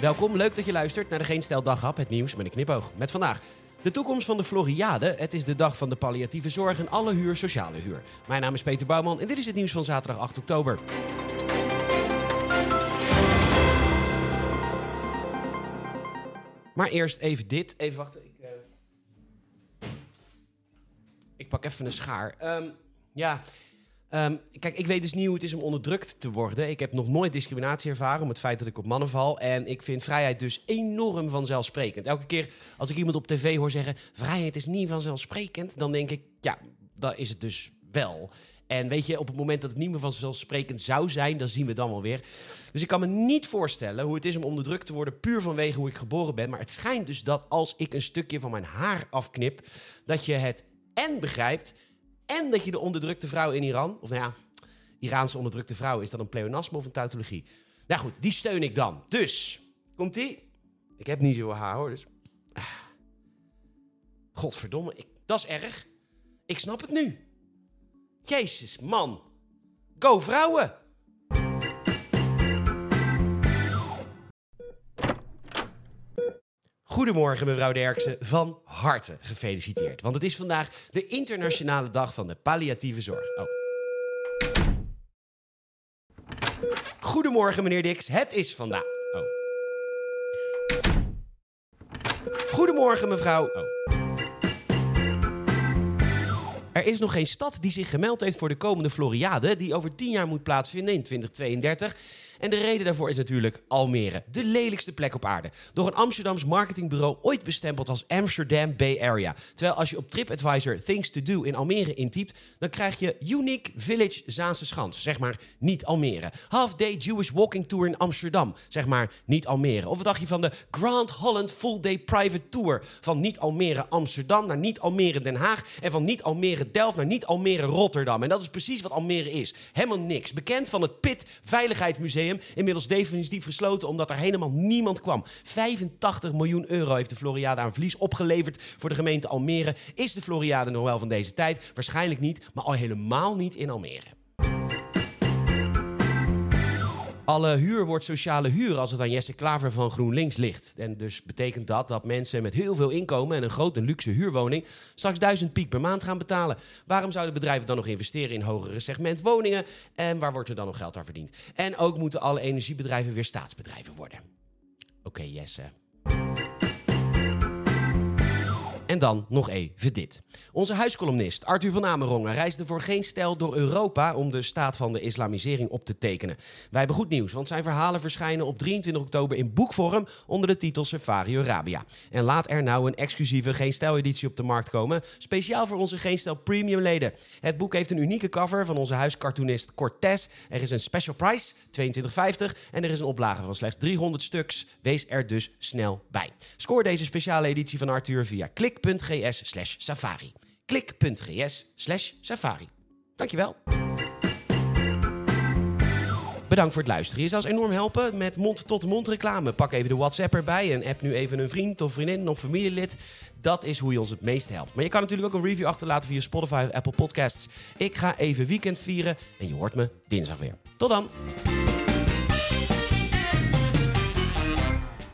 Welkom, leuk dat je luistert naar de Geen Stel Daghap, het nieuws met een knipoog. Met vandaag de toekomst van de Floriade. Het is de dag van de palliatieve zorg en alle huur sociale huur. Mijn naam is Peter Bouwman en dit is het nieuws van zaterdag 8 oktober. Maar eerst even dit. Even wachten. Ik, eh, ik pak even een schaar. Ehm, ja, ehm, kijk, ik weet dus niet hoe het is om onderdrukt te worden. Ik heb nog nooit discriminatie ervaren om het feit dat ik op mannen val. En ik vind vrijheid dus enorm vanzelfsprekend. Elke keer als ik iemand op tv hoor zeggen... vrijheid is niet vanzelfsprekend, dan denk ik... ja, dat is het dus wel. En weet je, op het moment dat het niet meer vanzelfsprekend zou zijn, dan zien we dan wel weer. Dus ik kan me niet voorstellen hoe het is om onderdrukt te worden, puur vanwege hoe ik geboren ben. Maar het schijnt dus dat als ik een stukje van mijn haar afknip, dat je het en begrijpt en dat je de onderdrukte vrouw in Iran, of nou ja, Iraanse onderdrukte vrouw, is dat een pleonasme of een tautologie? Nou goed, die steun ik dan. Dus, komt ie? Ik heb niet zoveel haar hoor, dus... Ah. Godverdomme, ik, dat is erg. Ik snap het nu. Jezus, man. Go vrouwen! Goedemorgen, mevrouw Derksen. Van harte gefeliciteerd. Want het is vandaag de internationale dag van de palliatieve zorg. Oh. Goedemorgen, meneer Dix. Het is vandaag. Oh. Goedemorgen, mevrouw. Oh. Er is nog geen stad die zich gemeld heeft voor de komende Floriade, die over tien jaar moet plaatsvinden in 2032. En de reden daarvoor is natuurlijk Almere, de lelijkste plek op aarde. Door een Amsterdams marketingbureau ooit bestempeld als Amsterdam Bay Area. Terwijl als je op TripAdvisor Things to Do in Almere intypt, dan krijg je Unique Village Zaanse Schans. Zeg maar niet Almere. Half Day Jewish Walking Tour in Amsterdam. Zeg maar niet Almere. Of wat dacht je van de Grand Holland Full Day Private Tour? Van niet Almere Amsterdam naar niet Almere Den Haag. En van niet Almere Delft naar niet Almere Rotterdam. En dat is precies wat Almere is. Helemaal niks. Bekend van het Pit Veiligheidsmuseum Inmiddels definitief gesloten omdat er helemaal niemand kwam. 85 miljoen euro heeft de Floriade aan verlies opgeleverd voor de gemeente Almere. Is de Floriade nog wel van deze tijd? Waarschijnlijk niet, maar al helemaal niet in Almere. Alle huur wordt sociale huur als het aan Jesse Klaver van GroenLinks ligt. En dus betekent dat dat mensen met heel veel inkomen en een grote luxe huurwoning straks 1000 piek per maand gaan betalen. Waarom zouden bedrijven dan nog investeren in hogere segment woningen? En waar wordt er dan nog geld aan verdiend? En ook moeten alle energiebedrijven weer staatsbedrijven worden. Oké, Jesse. En dan nog even dit. Onze huiscolumnist Arthur van Amerongen reisde voor geen stijl door Europa om de staat van de islamisering op te tekenen. Wij hebben goed nieuws, want zijn verhalen verschijnen op 23 oktober in boekvorm onder de titel Safari Arabia. En laat er nou een exclusieve Geen Stijl editie op de markt komen, speciaal voor onze Geen Stijl premium leden. Het boek heeft een unieke cover van onze huiscartoonist Cortez. Er is een special price, 22,50 en er is een oplage van slechts 300 stuks. Wees er dus snel bij. Scoor deze speciale editie van Arthur via klik klik.gs slash safari. klik.gs slash safari. Dankjewel. Bedankt voor het luisteren. Je zou ons enorm helpen met mond-tot-mond reclame. Pak even de WhatsApp erbij en app nu even een vriend of vriendin of familielid. Dat is hoe je ons het meest helpt. Maar je kan natuurlijk ook een review achterlaten via Spotify of Apple Podcasts. Ik ga even weekend vieren en je hoort me dinsdag weer. Tot dan!